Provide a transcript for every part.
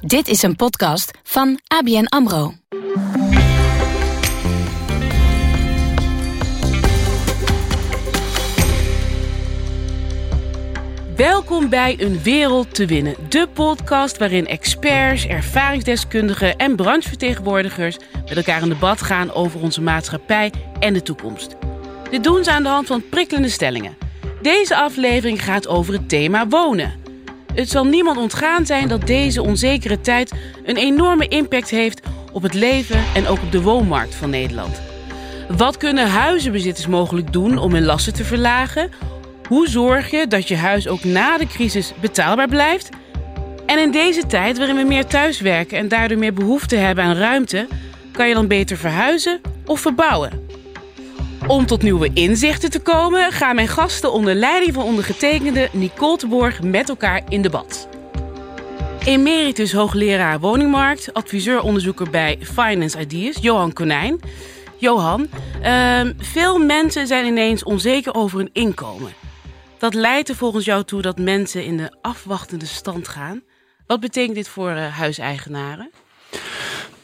Dit is een podcast van ABN AMRO. Welkom bij Een Wereld te Winnen, de podcast waarin experts, ervaringsdeskundigen en branchevertegenwoordigers met elkaar in debat gaan over onze maatschappij en de toekomst. Dit doen ze aan de hand van prikkelende stellingen. Deze aflevering gaat over het thema wonen. Het zal niemand ontgaan zijn dat deze onzekere tijd een enorme impact heeft op het leven en ook op de woonmarkt van Nederland. Wat kunnen huizenbezitters mogelijk doen om hun lasten te verlagen? Hoe zorg je dat je huis ook na de crisis betaalbaar blijft? En in deze tijd waarin we meer thuiswerken en daardoor meer behoefte hebben aan ruimte, kan je dan beter verhuizen of verbouwen? Om tot nieuwe inzichten te komen, gaan mijn gasten onder leiding van ondergetekende Nicole de Borg met elkaar in debat. Emeritus hoogleraar woningmarkt, adviseur-onderzoeker bij Finance Ideas, Johan Konijn. Johan, ehm, veel mensen zijn ineens onzeker over hun inkomen. Dat leidt er volgens jou toe dat mensen in de afwachtende stand gaan. Wat betekent dit voor uh, huiseigenaren?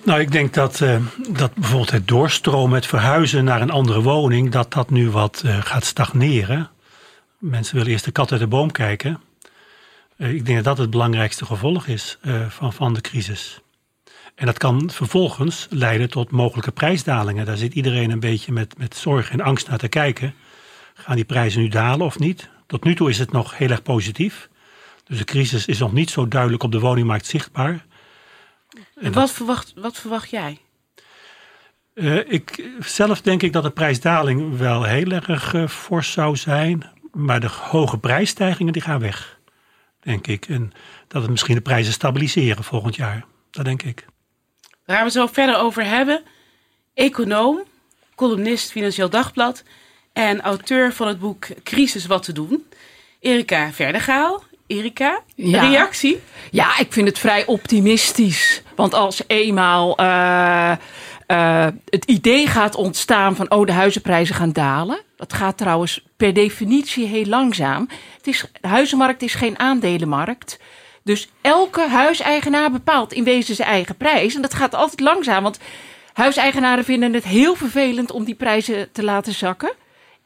Nou, ik denk dat, uh, dat bijvoorbeeld het doorstromen, het verhuizen naar een andere woning, dat dat nu wat uh, gaat stagneren. Mensen willen eerst de kat uit de boom kijken. Uh, ik denk dat dat het belangrijkste gevolg is van, van de crisis. En dat kan vervolgens leiden tot mogelijke prijsdalingen. Daar zit iedereen een beetje met, met zorg en angst naar te kijken. Gaan die prijzen nu dalen of niet? Tot nu toe is het nog heel erg positief. Dus de crisis is nog niet zo duidelijk op de woningmarkt zichtbaar. En wat, verwacht, wat verwacht jij? Uh, ik, zelf denk ik dat de prijsdaling wel heel erg uh, fors zou zijn. Maar de hoge prijsstijgingen die gaan weg, denk ik. En dat het misschien de prijzen stabiliseren volgend jaar. Dat denk ik. Daar gaan we zo verder over hebben. Econoom, columnist Financieel Dagblad en auteur van het boek Crisis wat te doen. Erika Verdegaal. Erika, ja. reactie? Ja, ik vind het vrij optimistisch. Want als eenmaal uh, uh, het idee gaat ontstaan van... oh, de huizenprijzen gaan dalen. Dat gaat trouwens per definitie heel langzaam. Het is, de huizenmarkt is geen aandelenmarkt. Dus elke huiseigenaar bepaalt in wezen zijn eigen prijs. En dat gaat altijd langzaam, want huiseigenaren vinden het heel vervelend... om die prijzen te laten zakken.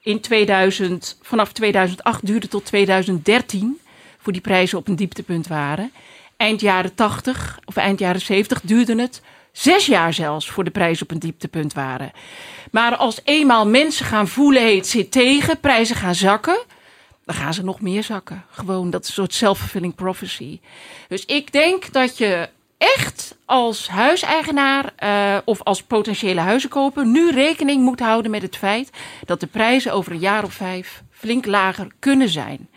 In 2000, vanaf 2008 duurde tot 2013 voor die prijzen op een dieptepunt waren. Eind jaren 80 of eind jaren 70 duurde het zes jaar zelfs voor de prijzen op een dieptepunt waren. Maar als eenmaal mensen gaan voelen, het zit tegen, prijzen gaan zakken, dan gaan ze nog meer zakken. Gewoon, dat een soort self-fulfilling prophecy. Dus ik denk dat je echt als huiseigenaar uh, of als potentiële huizenkoper nu rekening moet houden met het feit dat de prijzen over een jaar of vijf flink lager kunnen zijn.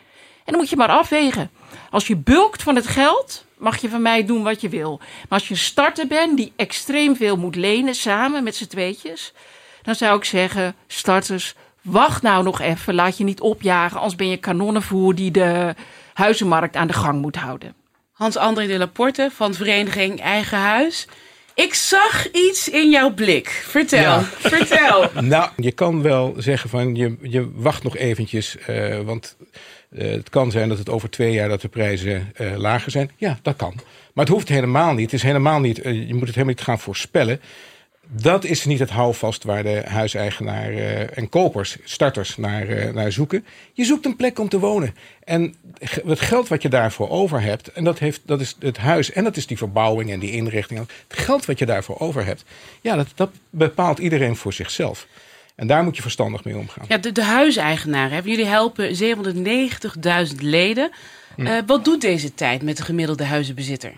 En dan moet je maar afwegen. Als je bulkt van het geld, mag je van mij doen wat je wil. Maar als je een starter bent die extreem veel moet lenen samen met z'n tweetjes, dan zou ik zeggen: starters, wacht nou nog even. Laat je niet opjagen, anders ben je kanonnenvoer die de huizenmarkt aan de gang moet houden. Hans-André de Laporte van Vereniging Eigen Huis. Ik zag iets in jouw blik. Vertel, ja. vertel. Nou, je kan wel zeggen van je, je wacht nog eventjes, uh, want uh, het kan zijn dat het over twee jaar dat de prijzen uh, lager zijn. Ja, dat kan. Maar het hoeft helemaal niet. Het is helemaal niet je moet het helemaal niet gaan voorspellen. Dat is niet het houvast waar de huiseigenaar en kopers, starters, naar, naar zoeken. Je zoekt een plek om te wonen. En het geld wat je daarvoor over hebt, en dat, heeft, dat is het huis en dat is die verbouwing en die inrichting. Het geld wat je daarvoor over hebt, ja, dat, dat bepaalt iedereen voor zichzelf. En daar moet je verstandig mee omgaan. Ja, de, de huiseigenaren, jullie helpen 790.000 leden. Hm. Uh, wat doet deze tijd met de gemiddelde huizenbezitter?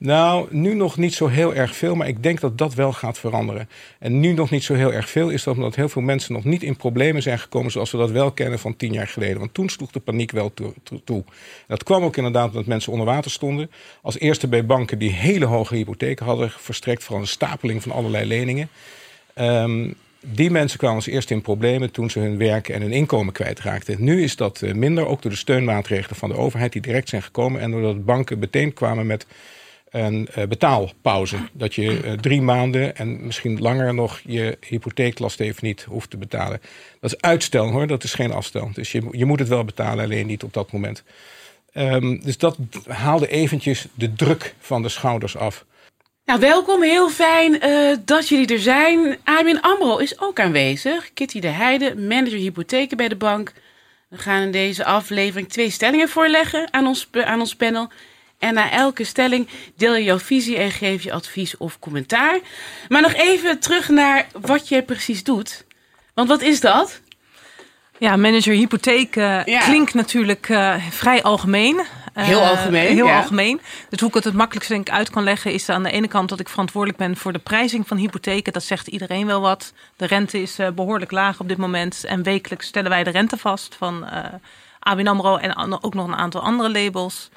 Nou, nu nog niet zo heel erg veel, maar ik denk dat dat wel gaat veranderen. En nu nog niet zo heel erg veel is dat omdat heel veel mensen nog niet in problemen zijn gekomen zoals we dat wel kennen van tien jaar geleden. Want toen sloeg de paniek wel toe. toe. Dat kwam ook inderdaad omdat mensen onder water stonden. Als eerste bij banken die hele hoge hypotheken hadden verstrekt, vooral een stapeling van allerlei leningen. Um, die mensen kwamen als eerste in problemen toen ze hun werk en hun inkomen kwijtraakten. Nu is dat eh, minder, ook door de steunmaatregelen van de overheid die direct zijn gekomen. En doordat banken meteen kwamen met een uh, betaalpauze. Dat je uh, drie maanden en misschien langer nog je hypotheeklast even niet hoeft te betalen. Dat is uitstel hoor, dat is geen afstel. Dus je, je moet het wel betalen, alleen niet op dat moment. Ehm, dus dat haalde eventjes de druk van de schouders af. Nou, welkom. Heel fijn eh, dat jullie er zijn. ABN AMRO is ook aanwezig. Kitty de Heide, manager hypotheken bij de bank. We gaan in deze aflevering twee stellingen voorleggen aan ons, aan ons panel. En na elke stelling deel je jouw visie en geef je advies of commentaar. Maar nog even terug naar wat je precies doet. Want wat is dat? Ja, manager hypotheek uh, klinkt natuurlijk uh, vrij algemeen. Heel eh, algemeen. Heel ja. algemeen. Dus hoe ik het het makkelijkst denk uit kan leggen, is aan de ene kant dat ik verantwoordelijk ben voor de prijzing van hypotheken. Dat zegt iedereen wel wat. De rente is behoorlijk laag op dit moment. En wekelijks stellen wij de rente vast van ABN AMRO en ook nog een aantal andere labels.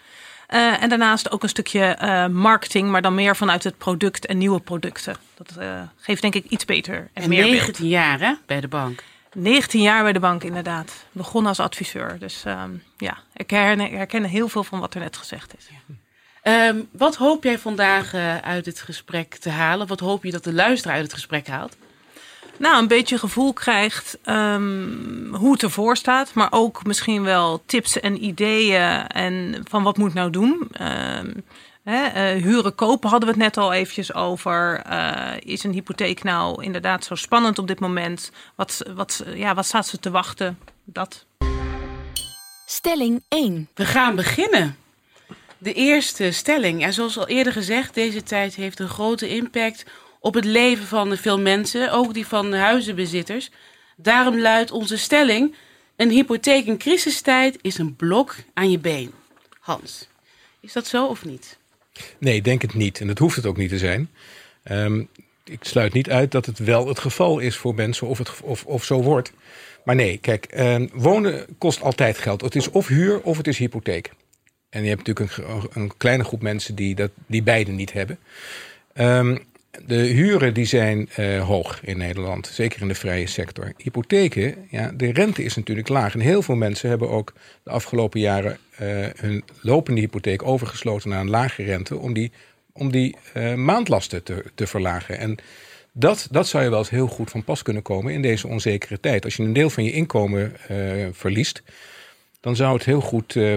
En daarnaast ook een stukje marketing, maar dan meer vanuit het product en nieuwe producten. Dat geeft denk ik iets beter en, en meer 19 beeld. jaar hè, bij de bank. 19 jaar bij de bank, inderdaad. Begonnen als adviseur. Dus um, ja, ik herken, herken, heel veel van wat er net gezegd is. Ja. Um, wat hoop jij vandaag uit het gesprek te halen? Wat hoop je dat de luisteraar uit het gesprek haalt? Nou, een beetje gevoel krijgt um, hoe het ervoor staat. Maar ook misschien wel tips en ideeën en van wat moet nou doen. Uh, huren kopen hadden we het net al eventjes over. Uh, is een hypotheek nou inderdaad zo spannend op dit moment? Wat, wat, ja, wat staat ze te wachten? Dat. Stelling 1. We gaan beginnen. De eerste stelling. En zoals al eerder gezegd, deze tijd heeft een grote impact op het leven van veel mensen, ook die van huizenbezitters. Daarom luidt onze stelling: een hypotheek in crisistijd is een blok aan je been. Hans, is dat zo of niet? Nee, denk het niet. En dat hoeft het ook niet te zijn. Um, ik sluit niet uit dat het wel het geval is voor mensen of, het, of, of zo wordt. Maar nee, kijk, um, wonen kost altijd geld. Het is of huur of het is hypotheek. En je hebt natuurlijk een, een kleine groep mensen die, dat, die beide niet hebben. Um, de huren die zijn uh, hoog in Nederland, zeker in de vrije sector. Hypotheken, ja, de rente is natuurlijk laag. En heel veel mensen hebben ook de afgelopen jaren uh, hun lopende hypotheek overgesloten naar een lage rente om die, om die uh, maandlasten te, te verlagen. En dat, dat zou je wel eens heel goed van pas kunnen komen in deze onzekere tijd. Als je een deel van je inkomen verliest, dan zou het heel goed uh,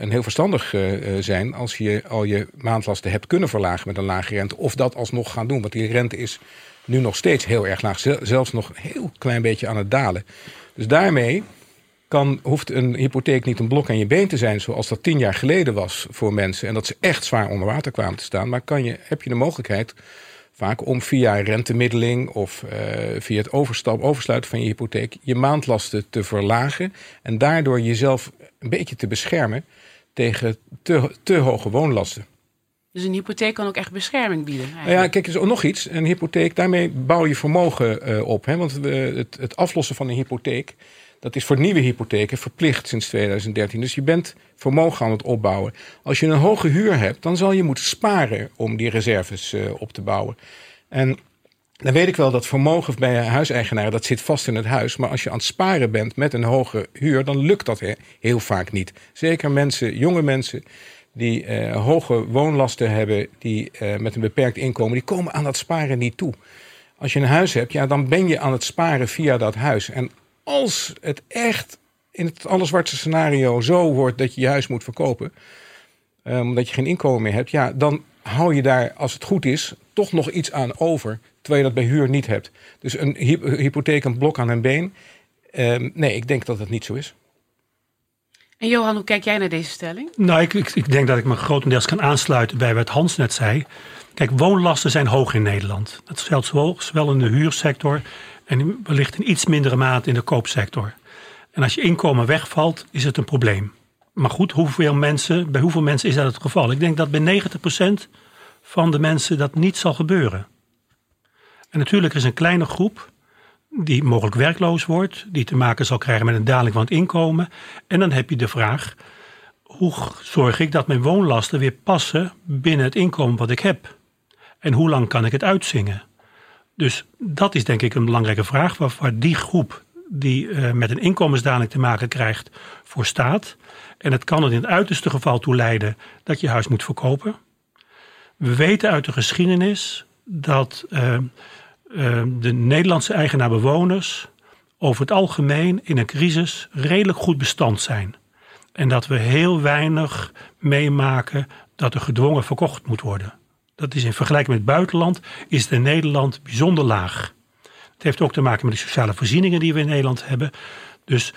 en heel verstandig uh, zijn als je al je maandlasten hebt kunnen verlagen met een lage rente. Of dat alsnog gaan doen. Want die rente is nu nog steeds heel erg laag. Zelfs nog een heel klein beetje aan het dalen. Dus daarmee kan, hoeft een hypotheek niet een blok aan je been te zijn zoals dat tien jaar geleden was voor mensen. En dat ze echt zwaar onder water kwamen te staan. Maar kan je, heb je de mogelijkheid vaak om via rentemiddeling of uh, via het overstap, oversluiten van je hypotheek je maandlasten te verlagen en daardoor jezelf een beetje te beschermen tegen te, te hoge woonlasten. Dus een hypotheek kan ook echt bescherming bieden. Nou ja, kijk, is ook nog iets. Een hypotheek, daarmee bouw je vermogen uh, op. Hè? Want uh, het, het aflossen van een hypotheek, dat is voor nieuwe hypotheken verplicht sinds 2013. Dus je bent vermogen aan het opbouwen. Als je een hoge huur hebt, dan zal je moeten sparen om die reserves uh, op te bouwen. En dan weet ik wel dat vermogen bij huiseigenaren, dat zit vast in het huis. Maar als je aan het sparen bent met een hoge huur, dan lukt dat heel vaak niet. Zeker mensen, jonge mensen die uh, hoge woonlasten hebben, die uh, met een beperkt inkomen, die komen aan dat sparen niet toe. Als je een huis hebt, ja, dan ben je aan het sparen via dat huis. En als het echt in het allerzwartste scenario zo wordt dat je je huis moet verkopen, um, omdat je geen inkomen meer hebt, ja, dan hou je daar, als het goed is, toch nog iets aan over, terwijl je dat bij huur niet hebt. Dus een hypotheek, een blok aan een been. Um, nee, ik denk dat dat niet zo is. En Johan, hoe kijk jij naar deze stelling? Nou, ik, ik, ik denk dat ik me grotendeels kan aansluiten bij wat Hans net zei. Kijk, woonlasten zijn hoog in Nederland. Dat geldt zowel in de huursector en wellicht in iets mindere mate in de koopsector. En als je inkomen wegvalt, is het een probleem. Maar goed, hoeveel mensen, bij hoeveel mensen is dat het geval? Ik denk dat bij 90% van de mensen dat niet zal gebeuren. En natuurlijk is een kleine groep die mogelijk werkloos wordt, die te maken zal krijgen met een daling van het inkomen. En dan heb je de vraag: hoe zorg ik dat mijn woonlasten weer passen binnen het inkomen wat ik heb? En hoe lang kan ik het uitzingen? Dus dat is denk ik een belangrijke vraag waar, die groep die uh, met een inkomensdaling te maken krijgt voor staat. En het kan er in het uiterste geval toe leiden dat je huis moet verkopen. We weten uit de geschiedenis dat uh, uh, de Nederlandse eigenaar-bewoners over het algemeen in een crisis redelijk goed bestand zijn. En dat we heel weinig meemaken dat er gedwongen verkocht moet worden. Dat is in vergelijking met het buitenland, is in Nederland bijzonder laag. Het heeft ook te maken met de sociale voorzieningen die we in Nederland hebben. Dus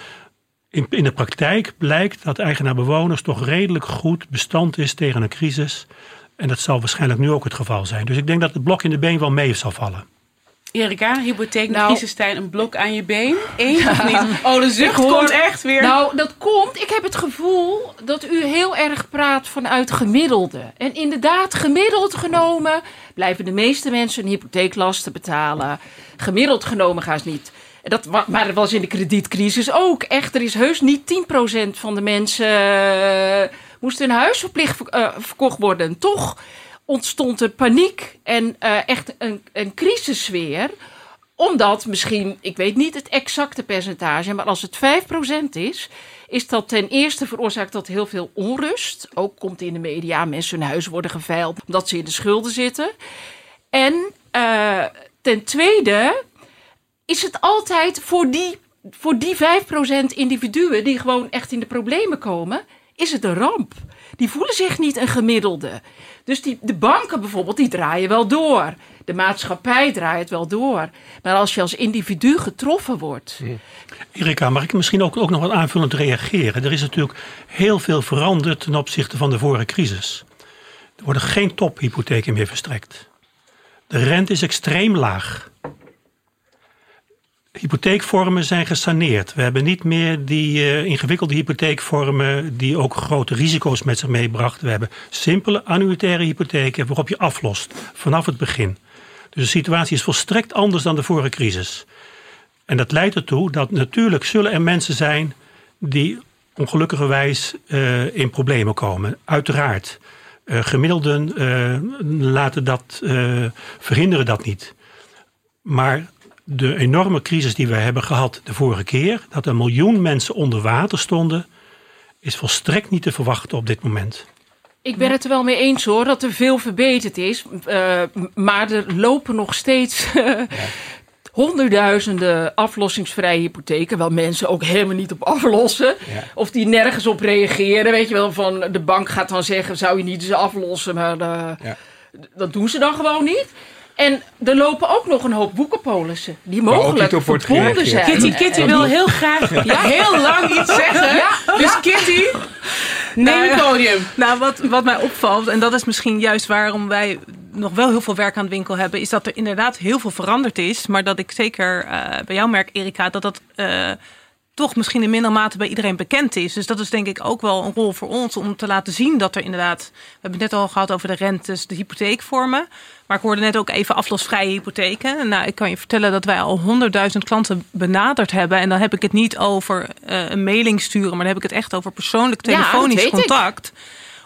in, in de praktijk blijkt dat eigenaar-bewoners toch redelijk goed bestand is tegen een crisis. En dat zal waarschijnlijk nu ook het geval zijn. Dus ik denk dat het blok in de been wel mee zal vallen. Erika, hypotheek Nou- een blok aan je been? Eén of niet? Oh, de zucht hoor- komt echt weer. Nou, dat komt. Ik heb het gevoel dat u heel erg praat vanuit gemiddelde. En inderdaad, gemiddeld genomen blijven de meeste mensen hun hypotheeklasten betalen. Gemiddeld genomen gaan ze niet. Dat, maar dat was in de kredietcrisis ook. Echt, er is heus niet 10% van de mensen eh, moest hun huis verplicht ver- eh, verkocht worden. En toch ontstond er paniek en eh, echt een, een omdat misschien, ik weet niet het exacte percentage, maar als het 5% is, is dat ten eerste veroorzaakt dat heel veel onrust. Ook komt in de media, mensen hun huis worden geveild omdat ze in de schulden zitten. En eh, ten tweede is het altijd voor die, voor die 5% individuen die gewoon echt in de problemen komen, is het een ramp. Die voelen zich niet een gemiddelde. Dus die, de banken bijvoorbeeld, die draaien wel door. De maatschappij draait wel door. Maar als je als individu getroffen wordt. Erika, mag ik misschien ook, ook nog wat aanvullend reageren? Er is natuurlijk heel veel veranderd ten opzichte van de vorige crisis. Er worden geen tophypotheken meer verstrekt. De rente is extreem laag. Hypotheekvormen zijn gesaneerd. We hebben niet meer die eh, ingewikkelde hypotheekvormen die ook grote risico's met zich meebrachten. We hebben simpele annuitaire hypotheken waarop je aflost vanaf het begin. Dus de situatie is volstrekt anders dan de vorige crisis. En dat leidt ertoe dat natuurlijk zullen er mensen zijn die ongelukkigerwijs eh, in problemen komen. Uiteraard. Eh, gemiddelden laten dat, verhinderen dat niet. Maar de enorme crisis die we hebben gehad de vorige keer, dat een miljoen mensen onder water stonden, is volstrekt niet te verwachten op dit moment. Ik ben het er wel mee eens hoor, dat er veel verbeterd is. Eh, maar er lopen nog steeds honderdduizenden aflossingsvrije hypotheken. Waar mensen ook helemaal niet op aflossen. Ja. Of die nergens op reageren. Weet je wel, van de bank gaat dan zeggen, zou je niet eens aflossen. Maar eh, Ja. dat doen ze dan gewoon niet. En er lopen ook nog een hoop boekenpolissen. Die mogelijk verbonden zijn. Kitty, Kitty wil heel graag heel lang iets zeggen. Ja, Dus Kitty, neem het podium. Nou, wat, wat mij opvalt, en dat is misschien juist waarom wij nog wel heel veel werk aan de winkel hebben, is dat er inderdaad heel veel veranderd is. Maar dat ik zeker eh, bij jou merk, Erika, dat dat eh, toch misschien in minder mate bij iedereen bekend is. Dus dat is denk ik ook wel een rol voor ons om te laten zien dat er inderdaad. We hebben het net al gehad over de rentes, de hypotheekvormen. Maar ik hoorde net ook even aflosvrije hypotheken. Nou, ik kan je vertellen dat wij al 100.000 klanten benaderd hebben. En dan heb ik het niet over eh, een mailing sturen, maar dan heb ik het echt over persoonlijk Ja, telefonisch ik. contact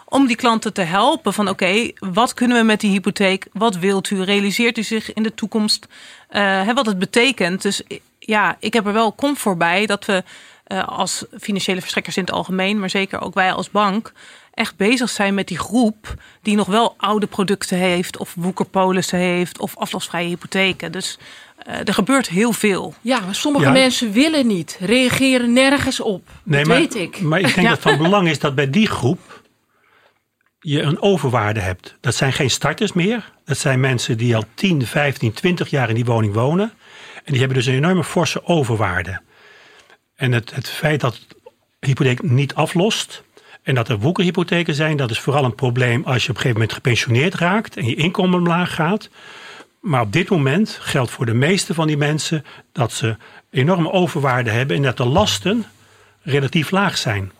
om die klanten te helpen van oké, wat kunnen we met die hypotheek? Wat wilt u? Realiseert u zich in de toekomst hè, wat het betekent? Dus ja, ik heb er wel comfort bij dat we eh, als financiële verstrekkers in het algemeen, maar zeker ook wij als bank, echt bezig zijn met die groep die nog wel oude producten heeft of woekerpolissen heeft of aflosvrije hypotheken. Dus eh, er gebeurt heel veel. Ja, maar sommige Ja. mensen willen niet, reageren nergens op. dat maar, weet ik. Maar ik denk dat van belang is dat bij die groep je een overwaarde hebt. Dat zijn geen starters meer. Dat zijn mensen die al 10, 15, 20 jaar in die woning wonen. En die hebben dus een enorme forse overwaarde. En het, het feit dat de hypotheek niet aflost en dat er woekerhypotheken zijn, dat is vooral een probleem als je op een gegeven moment gepensioneerd raakt en je inkomen omlaag gaat. Maar op dit moment geldt voor de meeste van die mensen dat ze enorme overwaarde hebben en dat de lasten relatief laag zijn.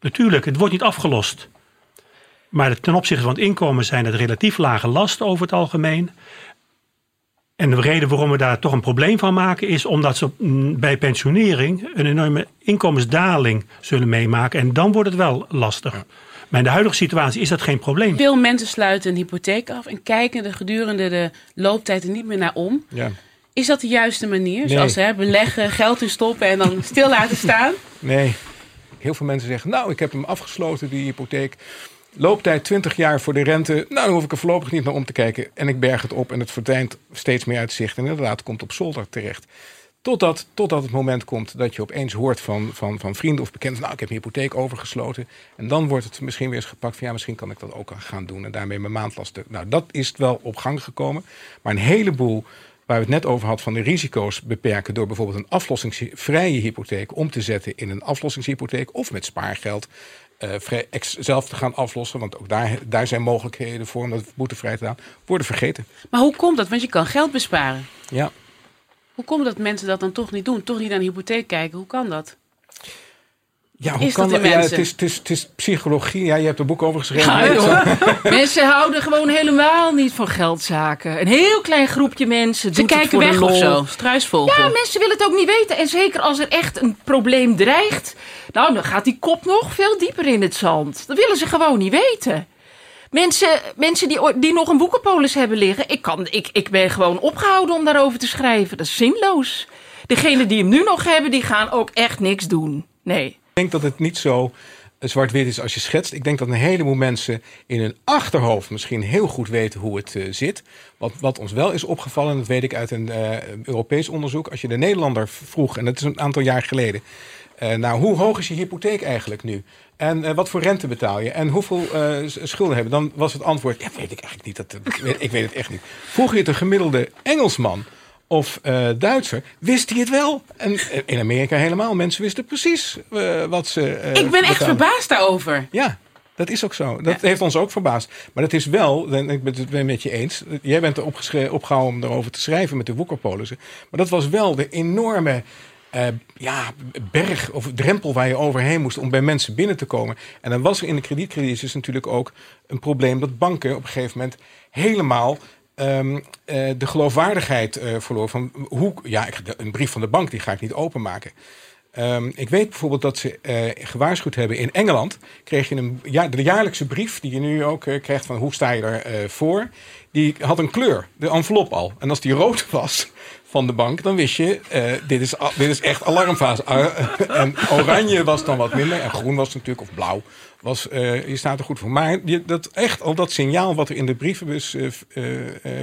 Natuurlijk, het wordt niet afgelost. Maar ten opzichte van het inkomen zijn het relatief lage lasten over het algemeen. En de reden waarom we daar toch een probleem van maken is omdat ze bij pensionering een enorme inkomensdaling zullen meemaken. En dan wordt het wel lastig. Maar in de huidige situatie is dat geen probleem. Veel mensen sluiten een hypotheek af en kijken er gedurende de looptijd er niet meer naar om. Ja. Is dat de juiste manier? Nee. Zoals hè, beleggen, geld in stoppen en dan stil laten staan? Nee. Heel veel mensen zeggen, nou, ik heb hem afgesloten, die hypotheek. Looptijd 20 jaar voor de rente. Nou, dan hoef ik er voorlopig niet naar om te kijken. En ik berg het op en het verdwijnt steeds meer uit zicht. En inderdaad, komt op zolder terecht. Totdat, totdat het moment komt dat je opeens hoort van, van, van vrienden of bekenden... nou, ik heb mijn hypotheek overgesloten. En dan wordt het misschien weer eens gepakt van... ja, misschien kan ik dat ook gaan doen en daarmee mijn maandlast... Nou, dat is wel op gang gekomen. Maar een heleboel waar we het net over hadden van de risico's beperken... door bijvoorbeeld een aflossingsvrije hypotheek om te zetten in een aflossingshypotheek... of met spaargeld zelf te gaan aflossen... want ook daar, daar zijn mogelijkheden voor om dat boetevrij te doen, worden vergeten. Maar hoe komt dat? Want je kan geld besparen. Ja. Hoe komt dat mensen dat dan toch niet doen? Toch niet naar een hypotheek kijken? Hoe kan dat? Ja, hoe kan dat? Ja, het, is, het, is, het is psychologie. Ja, je hebt er boek over geschreven. Ja, mensen houden gewoon helemaal niet van geldzaken. Een heel klein groepje mensen. Ze kijken weg of zo. Struisvogel. Ja, mensen willen het ook niet weten. En zeker als er echt een probleem dreigt. Nou, dan gaat die kop nog veel dieper in het zand. Dat willen ze gewoon niet weten. Mensen, mensen die, die nog een boekenpolis hebben liggen. Ik, kan, ik, ik ben gewoon opgehouden om daarover te schrijven. Dat is zinloos. Degenen die hem nu nog hebben, die gaan ook echt niks doen. Nee. Ik denk dat het niet zo zwart-wit is als je schetst. Ik denk dat een heleboel mensen in hun achterhoofd misschien heel goed weten hoe het uh, zit. Wat, wat ons wel is opgevallen, dat weet ik uit een uh, Europees onderzoek. Als je de Nederlander vroeg, en dat is een aantal jaar geleden. Nou, hoe hoog is je hypotheek eigenlijk nu? En wat voor rente betaal je? En hoeveel schulden hebben? Dan was het antwoord, ja, weet ik eigenlijk niet. Dat, ik weet het echt niet. Vroeg je het een gemiddelde Engelsman of uh, Duitser, wist hij het wel. En in Amerika helemaal. Mensen wisten precies wat ze Ik ben echt verbaasd daarover. Ja, dat is ook zo. Dat heeft ons ook verbaasd. Maar dat is wel, ik ben het met je eens. Jij bent er opgehouden om erover te schrijven met de woekerpolissen. Maar dat was wel de enorme uh, ja, berg of drempel waar je overheen moest om bij mensen binnen te komen. En dan was er in de kredietcrisis natuurlijk ook een probleem dat banken op een gegeven moment helemaal um, uh, de geloofwaardigheid uh, verloor. Van hoe, ja, een brief van de bank die ga ik niet openmaken. Um, ik weet bijvoorbeeld dat ze uh, gewaarschuwd hebben in Engeland. Kreeg je een, ja, de jaarlijkse brief die je nu ook uh, krijgt van hoe sta je ervoor. voor. Die had een kleur, de envelop al. En als die rood was, van de bank, dan wist je, uh, dit, is, dit is echt alarmfase. Uh, en oranje was dan wat minder. En groen was natuurlijk, of blauw, was, uh, je staat er goed voor. Maar je, dat, echt al dat signaal wat er in de brievenbus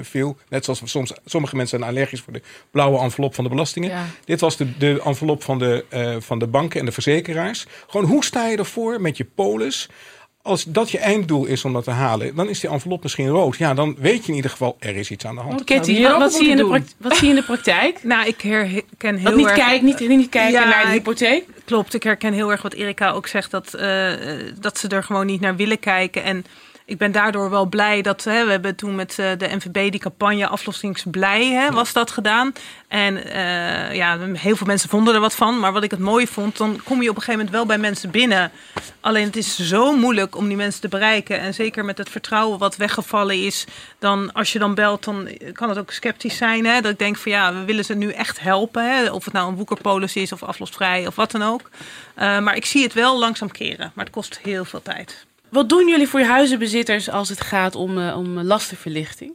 viel. Net zoals soms, sommige mensen zijn allergisch voor de blauwe envelop van de belastingen. Ja. Dit was de, de envelop van de, van de banken en de verzekeraars. Gewoon, hoe sta je ervoor met je polis? Als dat je einddoel is om dat te halen, dan is die envelop misschien rood. Ja, dan weet je in ieder geval, er is iets aan de hand. Ketty, nou, wat, zie je in de wat zie je in de praktijk? nou, ik herken heel wat niet erg... Kijk, niet, niet kijken naar de hypotheek? Klopt, ik herken heel erg wat Erika ook zegt, dat, uh, dat ze er gewoon niet naar willen kijken. En ik ben daardoor wel blij dat hè, we hebben toen met uh, de NVB die campagne aflossingsblij hè, was dat gedaan. En uh, ja, heel veel mensen vonden er wat van. Maar wat ik het mooi vond, dan kom je op een gegeven moment wel bij mensen binnen. Alleen het is zo moeilijk om die mensen te bereiken. En zeker met het vertrouwen wat weggevallen is. Dan als je dan belt, dan kan het ook sceptisch zijn. Hè? Dat ik denk van ja, we willen ze nu echt helpen. Hè? Of het nou een woekerpolis is of aflosvrij of wat dan ook. Uh, maar ik zie het wel langzaam keren. Maar het kost heel veel tijd. Wat doen jullie voor huizenbezitters als het gaat om, uh, om lastenverlichting?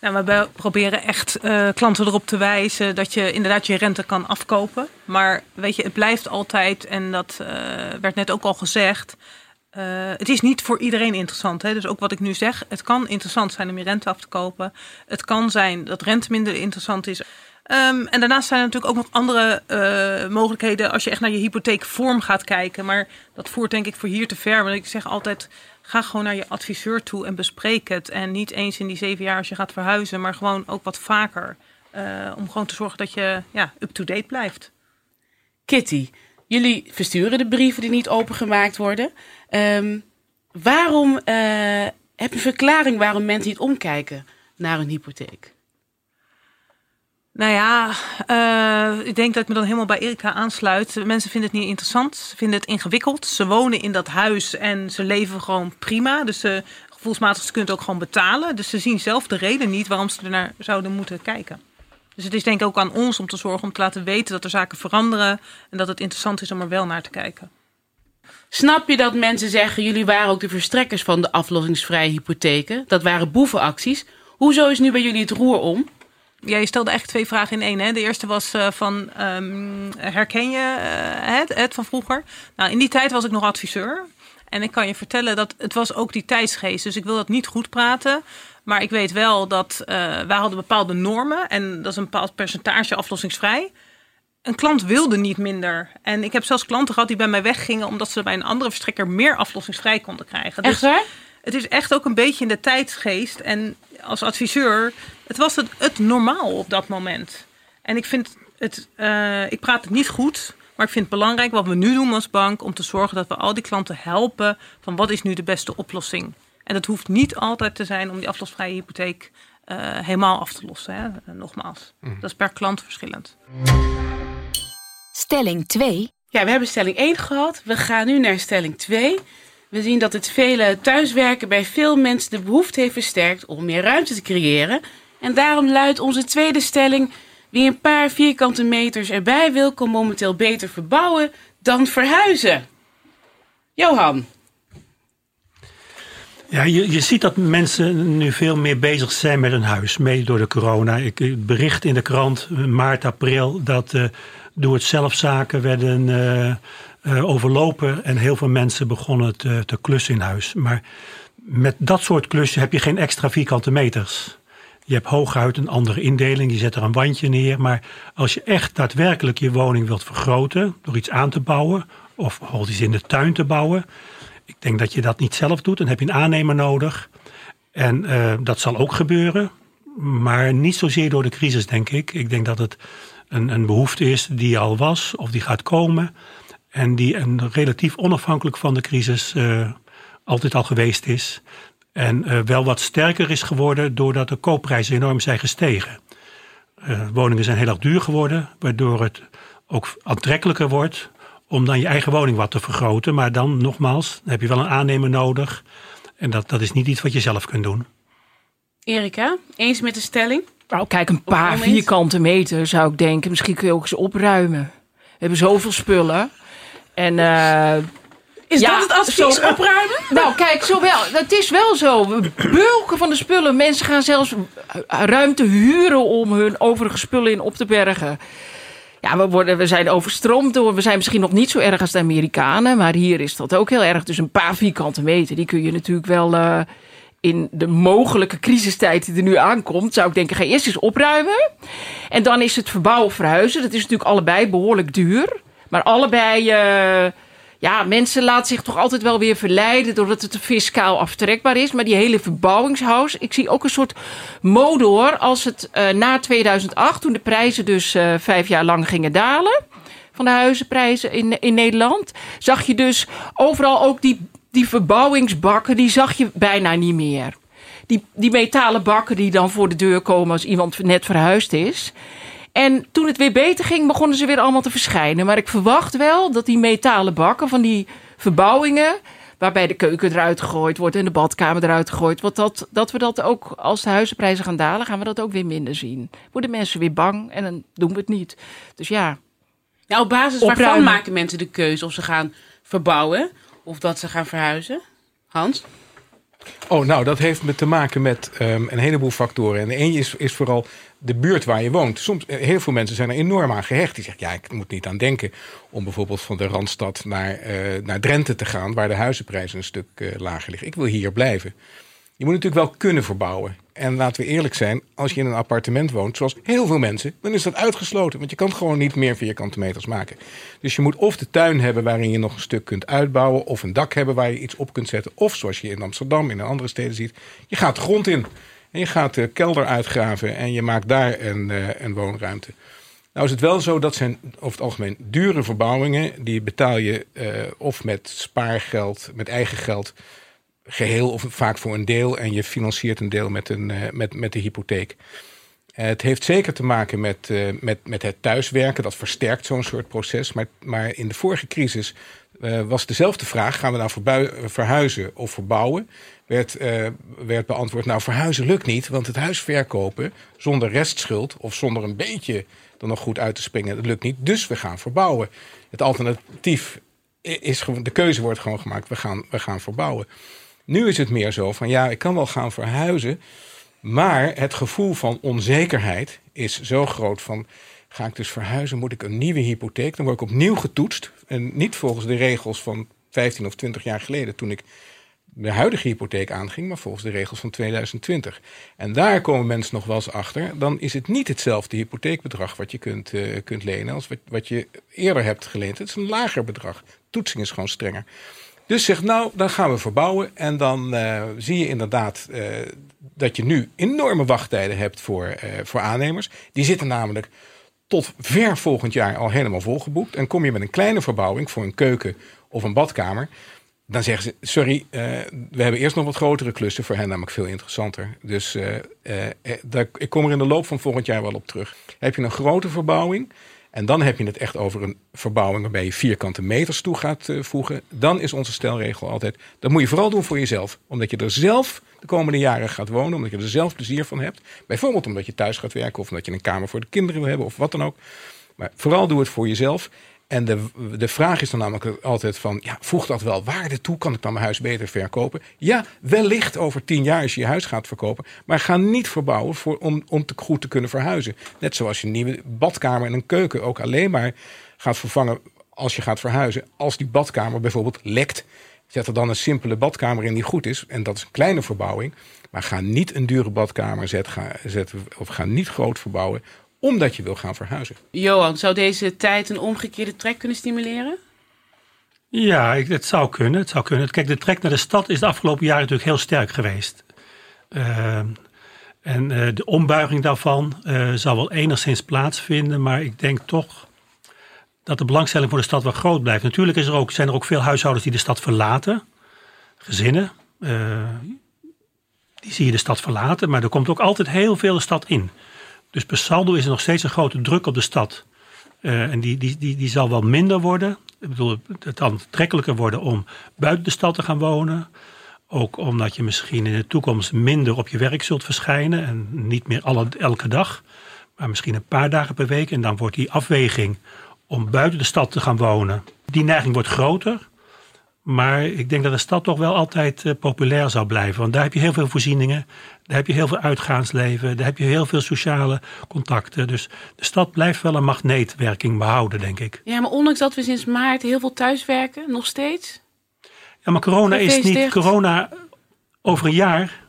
Nou, we proberen echt uh, klanten erop te wijzen dat je inderdaad je rente kan afkopen. Maar weet je, het blijft altijd, en dat uh, werd net ook al gezegd, het is niet voor iedereen interessant. Hè? Dus ook wat ik nu zeg, het kan interessant zijn om je rente af te kopen. Het kan zijn dat rente minder interessant is. Um, en daarnaast zijn er natuurlijk ook nog andere uh, mogelijkheden als je echt naar je hypotheekvorm gaat kijken. Maar dat voert denk ik voor hier te ver. Want ik zeg altijd, ga gewoon naar je adviseur toe en bespreek het. En niet eens in die zeven jaar als je gaat verhuizen, maar gewoon ook wat vaker. Uh, om gewoon te zorgen dat je ja, up-to-date blijft. Kitty, jullie versturen de brieven die niet opengemaakt worden. Um, waarom, uh, heb je een verklaring waarom mensen niet omkijken naar een hypotheek? Nou ja, uh, ik denk dat ik me dan helemaal bij Erika aansluit. Mensen vinden het niet interessant, ze vinden het ingewikkeld. Ze wonen in dat huis en ze leven gewoon prima. Dus ze, gevoelsmatig ze kunnen het ook gewoon betalen. Dus ze zien zelf de reden niet waarom ze er naar zouden moeten kijken. Dus het is denk ik ook aan ons om te zorgen om te laten weten dat er zaken veranderen. En dat het interessant is om er wel naar te kijken. Snap je dat mensen zeggen, jullie waren ook de verstrekkers van de aflossingsvrije hypotheken? Dat waren boevenacties. Hoezo is nu bij jullie het roer om? Ja, je stelde echt twee vragen in één. Hè? De eerste was uh, van, um, herken je uh, het, het van vroeger? Nou, in die tijd was ik nog adviseur. En ik kan je vertellen dat het was ook die tijdsgeest. Dus ik wil dat niet goed praten. Maar ik weet wel dat uh, wij hadden bepaalde normen. En dat is een bepaald percentage aflossingsvrij. een klant wilde niet minder. En ik heb zelfs klanten gehad die bij mij weggingen omdat ze bij een andere verstrekker meer aflossingsvrij konden krijgen. Echt waar? Het is echt ook een beetje in de tijdsgeest. En als adviseur, het was het, het normaal op dat moment. En ik vind het, eh, ik praat het niet goed, maar ik vind het belangrijk wat we nu doen als bank om te zorgen dat we al die klanten helpen van wat is nu de beste oplossing. En dat hoeft niet altijd te zijn om die aflosvrije hypotheek eh, helemaal af te lossen. Hè? Nogmaals, dat is per klant verschillend. Stelling 2. Ja, we hebben stelling 1 gehad. We gaan nu naar stelling 2. We zien dat het vele thuiswerken bij veel mensen de behoefte heeft versterkt om meer ruimte te creëren. En daarom luidt onze tweede stelling: wie een paar vierkante meters erbij wil, kan momenteel beter verbouwen dan verhuizen. Johan. Ja, je, je ziet dat mensen nu veel meer bezig zijn met hun huis, mede door de corona. Ik bericht in de krant eh, maart, april dat uh, doe het zelfzaken werden uh, uh, overlopen en heel veel mensen begonnen te, te klussen in huis. Maar met dat soort klussen heb je geen extra vierkante meters. Je hebt hooguit een andere indeling, je zet er een wandje neer. Maar als je echt daadwerkelijk je woning wilt vergroten door iets aan te bouwen, of bijvoorbeeld iets in de tuin te bouwen, ik denk dat je dat niet zelf doet. Dan heb je een aannemer nodig. En uh, dat zal ook gebeuren. Maar niet zozeer door de crisis, denk ik. Ik denk dat het een, een behoefte is die al was of die gaat komen. En die een relatief onafhankelijk van de crisis uh, altijd al geweest is. En uh, wel wat sterker is geworden doordat de koopprijzen enorm zijn gestegen. Uh, woningen zijn heel erg duur geworden, waardoor het ook aantrekkelijker wordt om dan je eigen woning wat te vergroten. Maar dan nogmaals, dan heb je wel een aannemer nodig. En dat, dat is niet iets wat je zelf kunt doen. Erika, eens met de stelling? Nou, kijk, een paar vierkante meter zou ik denken. Misschien kun je ook eens opruimen. We hebben zoveel spullen. En is ja, dat het advies zo, opruimen? Nou, kijk, zowel, het is wel zo. Bulken van de spullen. Mensen gaan zelfs ruimte huren om hun overige spullen in op te bergen. Ja, we, worden, we zijn overstroomd door. We zijn misschien nog niet zo erg als de Amerikanen. Maar hier is dat ook heel erg. Dus een paar vierkante meter, die kun je natuurlijk wel. Uh, in de mogelijke crisistijd die er nu aankomt, zou ik denken: ga eerst eens opruimen. En dan is het verbouwen of verhuizen. Dat is natuurlijk allebei behoorlijk duur. Maar allebei. Uh, ja, mensen laten zich toch altijd wel weer verleiden doordat het fiscaal aftrekbaar is. Maar die hele verbouwingshuis, ik zie ook een soort mode. Als het uh, na 2008, toen de prijzen dus uh, vijf jaar lang gingen dalen van de huizenprijzen in, in Nederland, zag je dus overal ook die, die verbouwingsbakken, die zag je bijna niet meer. Die, die metalen bakken die dan voor de deur komen als iemand net verhuisd is. En toen het weer beter ging, begonnen ze weer allemaal te verschijnen. Maar ik verwacht wel dat die metalen bakken van die verbouwingen. waarbij de keuken eruit gegooid wordt en de badkamer eruit gegooid wordt. Dat, dat we dat ook, als de huizenprijzen gaan dalen, gaan we dat ook weer minder zien. Worden mensen weer bang en dan doen we het niet. Dus ja. ja op basis opruimen. waarvan maken mensen de keuze of ze gaan verbouwen of dat ze gaan verhuizen? Hans? Oh, nou, dat heeft met te maken met um, een heleboel factoren. En één is, is vooral de buurt waar je woont. Soms, eh, heel veel mensen zijn er enorm aan gehecht. Die zeggen, ja, ik moet niet aan denken om bijvoorbeeld van de Randstad naar, uh, naar Drenthe te gaan... waar de huizenprijzen een stuk uh, lager liggen. Ik wil hier blijven. Je moet natuurlijk wel kunnen verbouwen. En laten we eerlijk zijn, als je in een appartement woont, zoals heel veel mensen, dan is dat uitgesloten. Want je kan gewoon niet meer vierkante meters maken. Dus je moet of de tuin hebben waarin je nog een stuk kunt uitbouwen, of een dak hebben waar je iets op kunt zetten. Of zoals je in Amsterdam, in andere steden ziet, je gaat de grond in. En je gaat de kelder uitgraven en je maakt daar een, uh, een woonruimte. Nou is het wel zo dat zijn over het algemeen dure verbouwingen. Die betaal je uh, of met spaargeld, met eigen geld geheel of vaak voor een deel. En je financiert een deel met, een, uh, met, met de hypotheek. Het heeft zeker te maken met, uh, met, met het thuiswerken. Dat versterkt zo'n soort proces. Maar, maar in de vorige crisis uh, was dezelfde vraag: gaan we nou verhuizen of verbouwen? Werd, werd beantwoord: nou, verhuizen lukt niet, want het huis verkopen zonder restschuld of zonder een beetje er nog goed uit te springen, dat lukt niet. Dus we gaan verbouwen. Het alternatief is gewoon: de keuze wordt gewoon gemaakt: we gaan, we gaan verbouwen. Nu is het meer zo van ja, ik kan wel gaan verhuizen. Maar het gevoel van onzekerheid is zo groot van ga ik dus verhuizen, moet ik een nieuwe hypotheek. Dan word ik opnieuw getoetst. En niet volgens de regels van 15 of 20 jaar geleden toen ik de huidige hypotheek aanging, maar volgens de regels van 2020. En daar komen mensen nog wel eens achter. Dan is het niet hetzelfde hypotheekbedrag wat je kunt, uh, kunt lenen als wat, wat je eerder hebt geleend. Het is een lager bedrag. Toetsing is gewoon strenger. Dus zeg nou, dan gaan we verbouwen. En dan uh, zie je inderdaad uh, dat je nu enorme wachttijden hebt voor, voor aannemers. Die zitten namelijk tot ver volgend jaar al helemaal volgeboekt. En kom je met een kleine verbouwing voor een keuken of een badkamer dan zeggen ze: Sorry, we hebben eerst nog wat grotere klussen. Voor hen namelijk veel interessanter. Dus daar, ik kom er in de loop van volgend jaar wel op terug. Heb je een grote verbouwing. En dan heb je het echt over een verbouwing waarbij je vierkante meters toe gaat voegen. Dan is onze stelregel altijd: dat moet je vooral doen voor jezelf. Omdat je er zelf de komende jaren gaat wonen. Omdat je er zelf plezier van hebt. Bijvoorbeeld omdat je thuis gaat werken. Of omdat je een kamer voor de kinderen wil hebben. Of wat dan ook. Maar vooral doe het voor jezelf. En de, de vraag is dan namelijk altijd van, ja, voegt dat wel waarde toe? Kan ik dan mijn huis beter verkopen? Ja, wellicht over tien jaar als je je huis gaat verkopen. Maar ga niet verbouwen voor, om, om te goed te kunnen verhuizen. Net zoals je een nieuwe badkamer en een keuken ook alleen maar gaat vervangen als je gaat verhuizen. Als die badkamer bijvoorbeeld lekt, zet er dan een simpele badkamer in die goed is. En dat is een kleine verbouwing. Maar ga niet een dure badkamer zetten, zetten of ga niet groot verbouwen omdat je wil gaan verhuizen. Johan, zou deze tijd een omgekeerde trek kunnen stimuleren? Ja, ik, het zou kunnen. Het zou kunnen. Kijk, de trek naar de stad is de afgelopen jaren natuurlijk heel sterk geweest. Uh, en uh, de ombuiging daarvan uh, zal wel enigszins plaatsvinden, maar ik denk toch dat de belangstelling voor de stad wel groot blijft. Natuurlijk is er ook, zijn er ook veel huishoudens die de stad verlaten, gezinnen. die zie je de stad verlaten, maar er komt ook altijd heel veel de stad in. Dus per saldo is er nog steeds een grote druk op de stad. Uh, en die, die, die, die zal wel minder worden. Ik bedoel, het kan aantrekkelijker worden om buiten de stad te gaan wonen. Ook omdat je misschien in de toekomst minder op je werk zult verschijnen. En niet meer alle, elke dag. Maar misschien een paar dagen per week. En dan wordt die afweging om buiten de stad te gaan wonen. Die neiging wordt groter. Maar ik denk dat de stad toch wel altijd uh, populair zal blijven. Want daar heb je heel veel voorzieningen. Daar heb je heel veel uitgaansleven. Daar heb je heel veel sociale contacten. Dus de stad blijft wel een magneetwerking behouden, denk ik. Ja, maar ondanks dat we sinds maart heel veel thuiswerken, nog steeds? Ja, maar corona is niet... Corona over een jaar,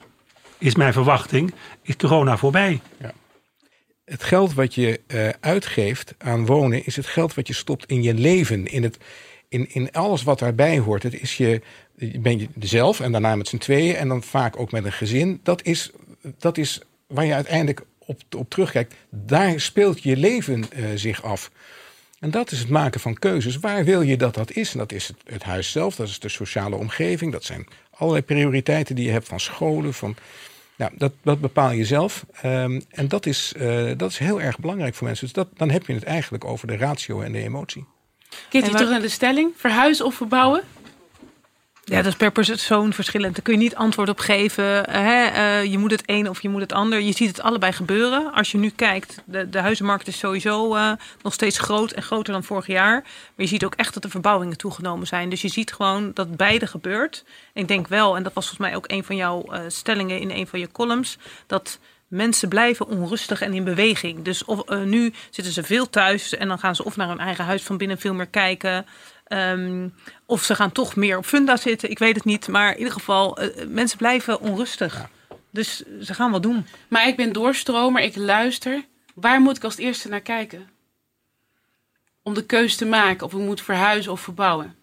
is mijn verwachting, is corona voorbij. Ja. Het geld wat je uh, uitgeeft aan wonen is het geld wat je stopt in je leven. In het in, in alles wat daarbij hoort. Het is je, ben je zelf en daarna met z'n tweeën en dan vaak ook met een gezin. Dat is, dat is waar je uiteindelijk op, op terugkijkt. Daar speelt je leven uh, zich af. En dat is het maken van keuzes. Waar wil je dat dat is? En dat is het, het, huis zelf, dat is de sociale omgeving. Dat zijn allerlei prioriteiten die je hebt van scholen. Van, nou, dat, dat bepaal je zelf. Um, en dat is, uh, dat is heel erg belangrijk voor mensen. Dus dat, dan heb je het eigenlijk over de ratio en de emotie. Kitty, terug naar de stelling. Verhuizen of verbouwen? Ja, dat is per persoon verschillend. Daar kun je niet antwoord op geven. Hè? Uh, je moet het een of je moet het ander. Je ziet het allebei gebeuren. Als je nu kijkt, de, de huizenmarkt is sowieso uh, nog steeds groot en groter dan vorig jaar. Maar je ziet ook echt dat de verbouwingen toegenomen zijn. Dus je ziet gewoon dat beide gebeurt. En ik denk wel, en dat was volgens mij ook een van jouw uh, stellingen in een van je columns, dat mensen blijven onrustig en in beweging. Dus of, uh, nu zitten ze veel thuis en dan gaan ze of naar hun eigen huis van binnen veel meer kijken. Um, of ze gaan toch meer op funda zitten. Ik weet het niet. Maar in ieder geval, uh, mensen blijven onrustig. Ja. Dus ze gaan wat doen. Maar ik ben doorstromer, ik luister. Waar moet ik als eerste naar kijken? Om de keuze te maken of ik moet verhuizen of verbouwen.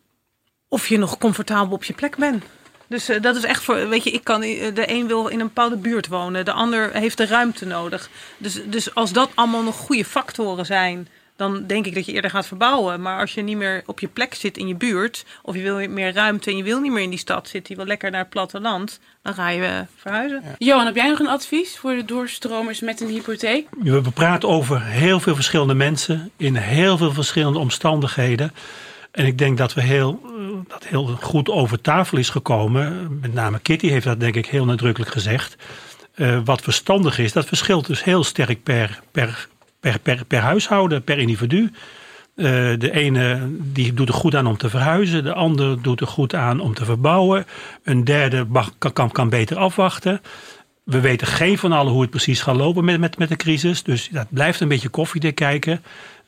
Of je nog comfortabel op je plek bent. Dus uh, dat is echt voor, weet je, ik kan, de een wil in een bepaalde buurt wonen, de ander heeft de ruimte nodig. Dus, dus als dat allemaal nog goede factoren zijn, dan denk ik dat je eerder gaat verbouwen. Maar als je niet meer op je plek zit in je buurt, of je wil meer ruimte en je wil niet meer in die stad zitten, je wil lekker naar het platteland, dan ga je verhuizen. Ja. Johan, heb jij nog een advies voor de doorstromers met een hypotheek? We praten over heel veel verschillende mensen in heel veel verschillende omstandigheden. En ik denk dat we heel, dat heel goed over tafel is gekomen. Met name Kitty heeft dat denk ik heel nadrukkelijk gezegd. Uh, wat verstandig is, dat verschilt dus heel sterk per, per, per, per, per huishouden, per individu. Uh, de ene die doet er goed aan om te verhuizen, de ander doet er goed aan om te verbouwen. Een derde kan, kan, kan beter afwachten. We weten geen van allen hoe het precies gaat lopen met, met, met de crisis. Dus dat blijft een beetje koffiedik kijken.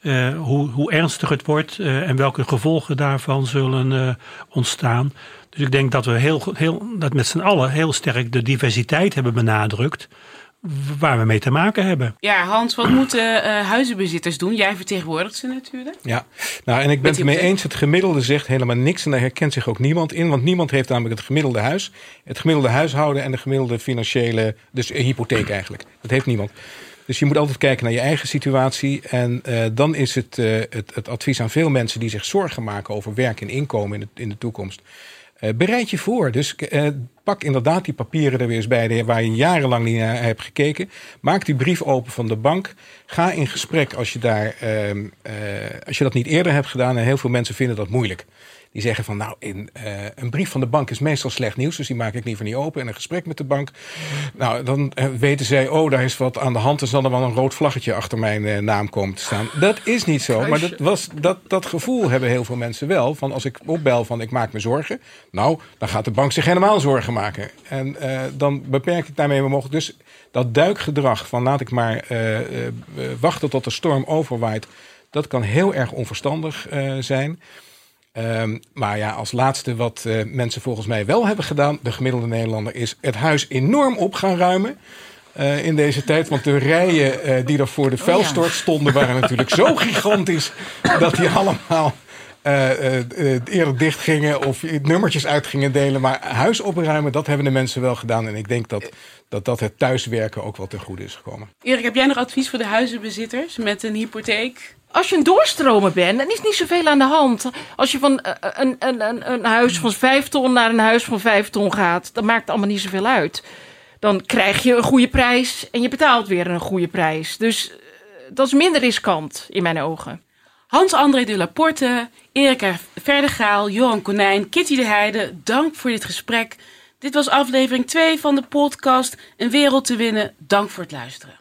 Uh, hoe, hoe, ernstig het wordt uh, en welke gevolgen daarvan zullen uh, ontstaan. Dus ik denk dat we heel, heel, dat met z'n allen heel sterk de diversiteit hebben benadrukt waar we mee te maken hebben. Ja, Hans, wat moeten uh, huizenbezitters doen? Jij vertegenwoordigt ze natuurlijk. Ja, nou en ik ben het mee eens. Het gemiddelde zegt helemaal niks en daar herkent zich ook niemand in. Want niemand heeft namelijk het gemiddelde huis, het gemiddelde huishouden en de gemiddelde financiële, dus hypotheek eigenlijk. Dat heeft niemand. Dus je moet altijd kijken naar je eigen situatie. En uh, dan is het, uh, het, het, advies aan veel mensen die zich zorgen maken over werk en inkomen in de, in de toekomst. Uh, bereid je voor. Dus pak inderdaad die papieren er weer eens bij waar je jarenlang niet naar hebt gekeken. Maak die brief open van de bank. Ga in gesprek als je, daar, ehm, als je dat niet eerder hebt gedaan. En heel veel mensen vinden dat moeilijk. Die zeggen van nou, in, uh, een brief van de bank is meestal slecht nieuws, dus die maak ik liever niet open. En een gesprek met de bank. Nou, dan uh, weten zij, oh, daar is wat aan de hand. Er zal er wel een rood vlaggetje achter mijn uh, naam komen te staan. Dat is niet zo. Maar dat, was, dat, dat gevoel hebben heel veel mensen wel. Van als ik opbel van ik maak me zorgen. Nou, dan gaat de bank zich helemaal zorgen maken. En dan beperk ik daarmee mogelijk. Dus dat duikgedrag van laat ik maar wachten tot de storm overwaait. Dat kan heel erg onverstandig zijn. Um, maar ja, als laatste wat uh, mensen volgens mij wel hebben gedaan, de gemiddelde Nederlander, is het huis enorm op gaan ruimen. Uh, in deze tijd. Want de rijen uh, die er voor de vuilstort stonden, waren natuurlijk zo gigantisch dat die allemaal eerder dicht gingen of nummertjes uit gingen delen. Maar huis opruimen, dat hebben de mensen wel gedaan. En ik denk dat dat, dat het thuiswerken ook wel ten goede is gekomen. Erik, heb jij nog advies voor de huizenbezitters met een hypotheek? Als je een doorstromer bent, dan is niet zoveel aan de hand. Als je van een, een, een, een huis van vijf ton naar een huis van vijf ton gaat, dan maakt allemaal niet zoveel uit. Dan krijg je een goede prijs en je betaalt weer een goede prijs. Dus dat is minder riskant in mijn ogen. Hans-André de Laporte, Erika Verdegaal, Johan Konijn, Kitty de Heide, dank voor dit gesprek. Dit was aflevering 2 van de podcast Een Wereld te Winnen. Dank voor het luisteren.